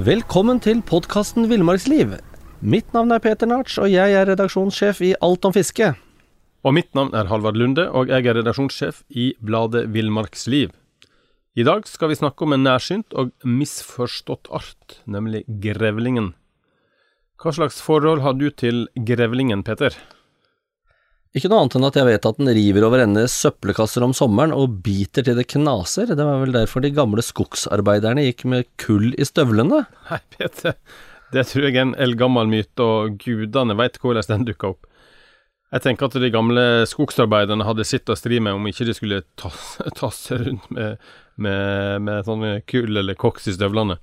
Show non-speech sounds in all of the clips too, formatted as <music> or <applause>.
Velkommen til podkasten Villmarksliv. Mitt navn er Peter Narts, og jeg er redaksjonssjef i Alt om fiske. Og mitt navn er Halvard Lunde, og jeg er redaksjonssjef i bladet Villmarksliv. I dag skal vi snakke om en nærsynt og misforstått art, nemlig grevlingen. Hva slags forhold har du til grevlingen, Peter? Ikke noe annet enn at jeg vet at den river over ende søppelkasser om sommeren og biter til det knaser. Det var vel derfor de gamle skogsarbeiderne gikk med kull i støvlene? Nei, Peter, det tror jeg er en eldgammel myte, og gudene veit hvordan den dukka opp. Jeg tenker at de gamle skogsarbeiderne hadde sitt å stri med om ikke de skulle tasse rundt med, med, med sånne kull eller koks i støvlene.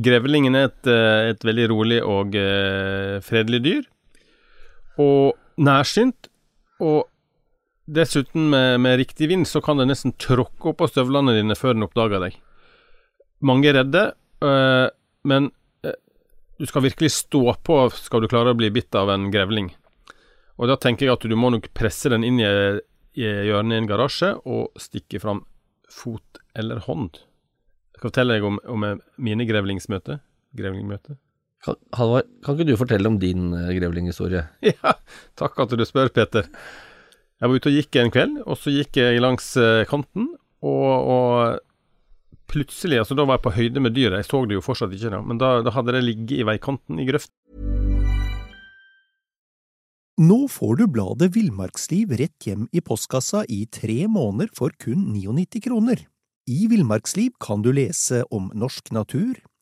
Grevlingen er et, eh, et veldig rolig og eh, fredelig dyr, og nærsynt og dessuten, med, med, riktig vind, så kan det nesten tråkke opp på støvlene dine før den oppdager deg. Mange er redde, øh, men øh, du skal virkelig stå på skal du klare å bli bitt av en grevling. Og da tenker jeg at du må nok presse den inn i, i hjørnet i en garasje og stikke fram fot eller hånd. Jeg skal fortelle deg om, om mine grevlingsmøter, Grevlingmøte. Halvard, kan ikke du fortelle om din uh, grevlinghistorie? <laughs> Ja, takk at du spør, Peter. Jeg var ute og gikk en kveld, og så gikk jeg langs uh, kanten, og, og, plutselig, altså da var jeg på høyde med dyret, jeg så det jo fortsatt ikke da, men da, da hadde det ligget i veikanten i grøft. Nå får du bladet Villmarksliv rett hjem i postkassa i tre måneder for kun 99 kroner. I Villmarksliv kan du lese om norsk natur,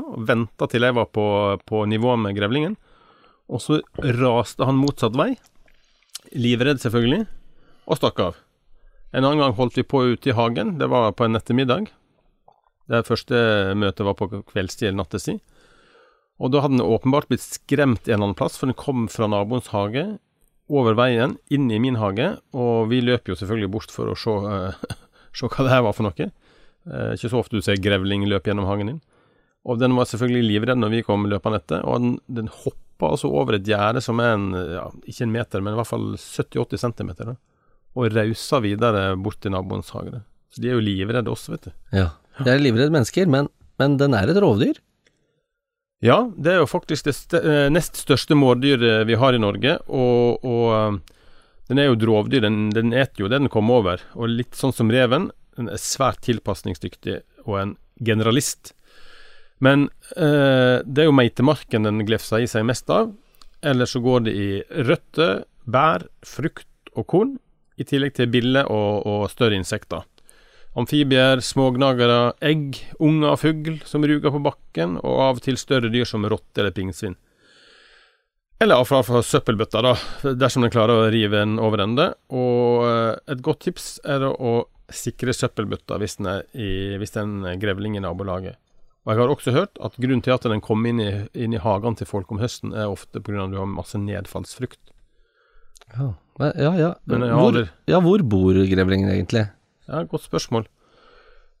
Og venta til jeg var på, på nivå med grevlingen. Og så raste han motsatt vei, livredd selvfølgelig, og stakk av. En annen gang holdt vi på ute i hagen, det var på en ettermiddag. Det første møtet var på kveldstid eller nattestid. Og da hadde den åpenbart blitt skremt en eller annen plass, for den kom fra naboens hage, over veien, inn i min hage, og vi løp jo selvfølgelig bort for å se, uh, <laughs> se hva det her var for noe. Uh, ikke så ofte du ser grevling løpe gjennom hagen din. Og den var selvfølgelig livredd når vi kom løpende etter, og den, den hoppa altså over et gjerde som er en, ja, ikke en meter, men i hvert fall 70-80 cm, og rausa videre bort til naboens hage. Så de er jo livredde også, vet du. Ja, de er livredde mennesker, men, men den er et rovdyr? Ja, det er jo faktisk det st eh, nest største mårdyret vi har i Norge, og, og eh, den er jo et rovdyr. Den, den eter jo det den kommer over, og litt sånn som reven. Den er svært tilpasningsdyktig og en generalist. Men eh, det er jo meitemarken den glefser i seg mest av. Eller så går det i røtter, bær, frukt og korn, i tillegg til biller og, og større insekter. Amfibier, smågnagere, egg, unger og fugl som ruger på bakken, og av og til større dyr som rotte eller pingsvin. Eller avfall fra søppelbøtta, da, dersom den klarer å rive en over ende. Og eh, et godt tips er å sikre søppelbøtta hvis den er, i, hvis den grevling i nabolaget. Og jeg har også hørt at grunnen til at den kommer inn i, inn i hagene til folk om høsten, er ofte pga. at du har masse nedfallsfrukt. Ja, ja. ja. Hvor, ja hvor bor grevlingen egentlig? Ja, Godt spørsmål.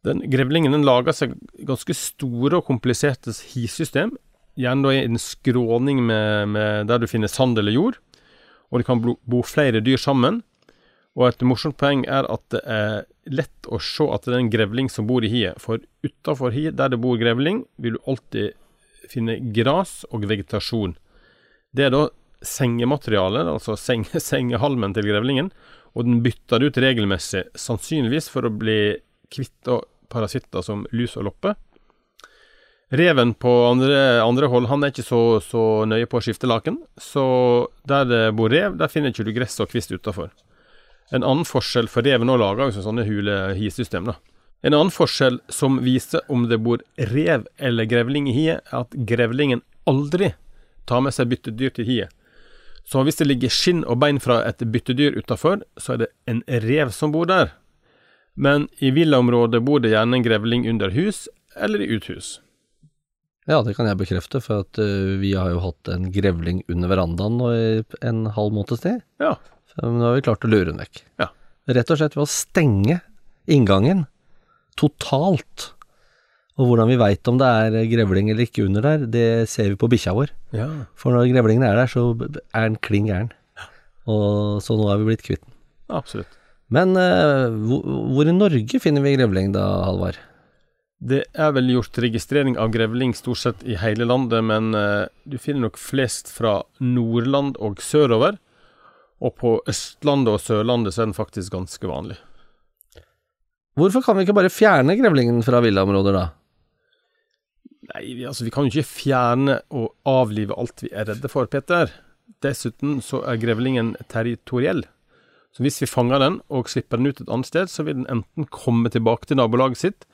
Den Grevlingen den lager seg ganske store og kompliserte hisystem, gjerne da i en skråning med, med der du finner sand eller jord, og det kan bo flere dyr sammen. Og et morsomt poeng er at det er lett å se at det er en grevling som bor i hiet. For utafor hiet, der det bor grevling, vil du alltid finne gras og vegetasjon. Det er da sengematerialet, altså seng, <laughs> sengehalmen til grevlingen, og den bytter du ut regelmessig, sannsynligvis for å bli kvitt parasitter som lus og loppe. Reven på andre, andre hold han er ikke så, så nøye på å skifte laken, så der det bor rev, der finner ikke du gress og kvist utafor. En annen forskjell, for reven òg lager jo sånne hule hisystem, da. En annen forskjell som viser om det bor rev eller grevling i hiet, er at grevlingen aldri tar med seg byttedyr til hiet. Så hvis det ligger skinn og bein fra et byttedyr utafor, så er det en rev som bor der. Men i villaområdet bor det gjerne en grevling under hus eller i uthus. Ja, det kan jeg bekrefte, for at uh, vi har jo hatt en grevling under verandaen nå i en halv måneds tid. Ja. Så nå har vi klart å lure den vekk. Ja. Rett og slett ved å stenge inngangen totalt. Og hvordan vi veit om det er grevling eller ikke under der, det ser vi på bikkja vår. ja. For når grevlingen er der, så er den klin gæren. Og så nå er vi blitt kvitt den. Absolutt. Men uh, hvor, hvor i Norge finner vi grevling da, Halvard? Det er vel gjort registrering av grevling stort sett i hele landet, men eh, du finner nok flest fra Nordland og sørover. Og på Østlandet og Sørlandet så er den faktisk ganske vanlig. Hvorfor kan vi ikke bare fjerne grevlingen fra villaområder, da? Nei, vi, altså, vi kan jo ikke fjerne og avlive alt vi er redde for, Peter. Dessuten så er grevlingen territoriell. Så hvis vi fanger den og slipper den ut et annet sted, så vil den enten komme tilbake til nabolaget sitt,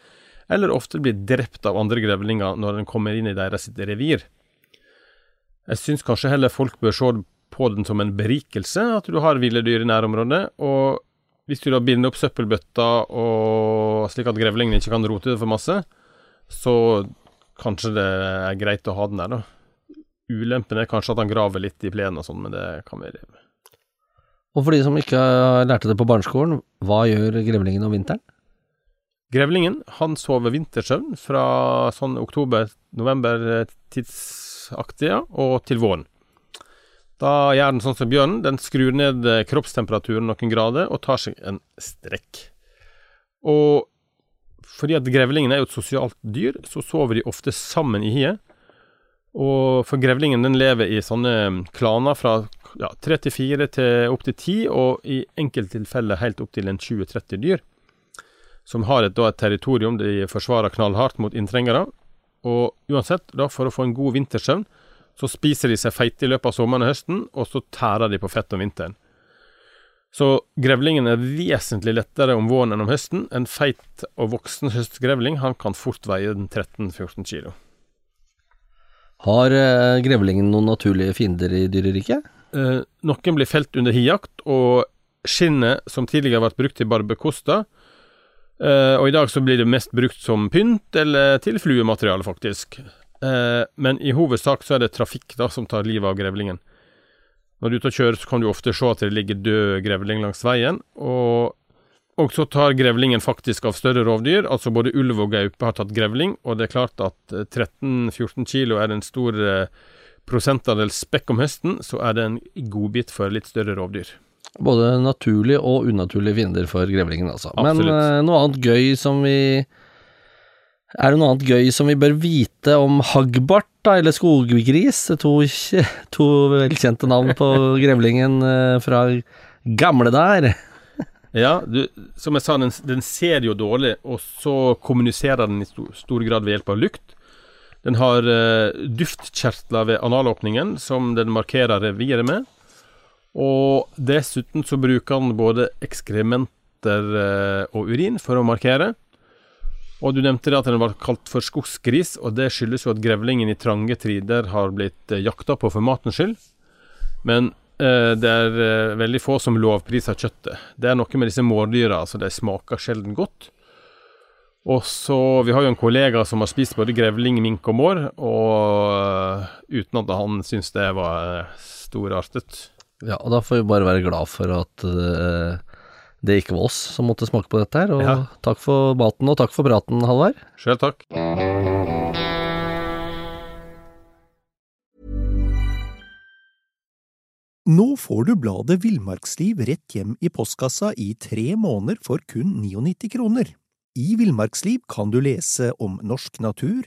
eller ofte blir drept av andre grevlinger når den kommer inn i deres revir. Jeg syns kanskje heller folk bør se på den som en berikelse, at du har ville dyr i nærområdet. Og hvis du da binder opp søppelbøtta og slik at grevlingen ikke kan rote det for masse, så kanskje det er greit å ha den der, da. Ulempen er kanskje at han graver litt i plenen og sånn, men det kan vi leve med. Og for de som ikke lærte det på barneskolen, hva gjør grevlingen om vinteren? Grevlingen han sover vintersøvn fra sånn oktober-november-tidsaktig ja, og til våren. Da gjør den sånn som bjørnen, den skrur ned eh, kroppstemperaturen noen grader og tar seg en strekk. Og fordi at grevlingen er jo et sosialt dyr, så sover de ofte sammen i hiet. Og for grevlingen den lever i sånne klaner fra ja, tre til fire til opp til ti, og i enkelte tilfeller helt opp til en 20-30 dyr som har et, da, et territorium de forsvarer knallhardt mot inntrengere. Og uansett, da, for å få en god vintersøvn, så spiser de seg feite i løpet av sommeren og høsten, og så tærer de på fett om vinteren. Så grevlingen er vesentlig lettere om våren enn om høsten. En feit og voksen høstgrevling han kan fort veie 13-14 kilo. Har eh, grevlingen noen naturlige fiender i dyreriket? Eh, noen blir felt under hijakt, og skinnet som tidligere har vært brukt til barbekoster, Uh, og i dag så blir det mest brukt som pynt eller til fluemateriale, faktisk. Uh, men i hovedsak så er det trafikk da som tar livet av grevlingen. Når du er ute og kjører, så kan du ofte se at det ligger død grevling langs veien. Og, og så tar grevlingen faktisk av større rovdyr. Altså både ulv og gaupe har tatt grevling, og det er klart at 13-14 kilo er en stor uh, prosentandel spekk om høsten, så er det en godbit for litt større rovdyr. Både naturlige og unaturlige fiender for grevlingen, altså. Absolutt. Men eh, noe annet gøy som vi Er det noe annet gøy som vi bør vite om haggbart, da, eller skoggris? To, to velkjente navn på <laughs> grevlingen eh, fra gamle der. Ja, du, som jeg sa, den, den ser jo dårlig, og så kommuniserer den i stor, stor grad ved hjelp av lukt. Den har uh, duftkjertler ved analåpningen som den markerer reviret med. Og dessuten så bruker han både ekskrementer eh, og urin for å markere. Og du nevnte det at den var kalt for skogsgris, og det skyldes jo at grevlingen i trange trider har blitt eh, jakta på for matens skyld. Men eh, det er eh, veldig få som lovpriser kjøttet. Det er noe med disse mårdyra, altså de smaker sjelden godt. Og så, Vi har jo en kollega som har spist både grevling, mink og mår, og uh, uten at han syns det var storartet. Ja, og da får vi bare være glad for at eh, det ikke var oss som måtte smake på dette her. Og Ja. takk for maten, og takk for praten, Halvard. Sjøl takk. Nå får du bladet Villmarksliv rett hjem i postkassa i tre måneder for kun 99 kroner. I Villmarksliv kan du lese om norsk natur,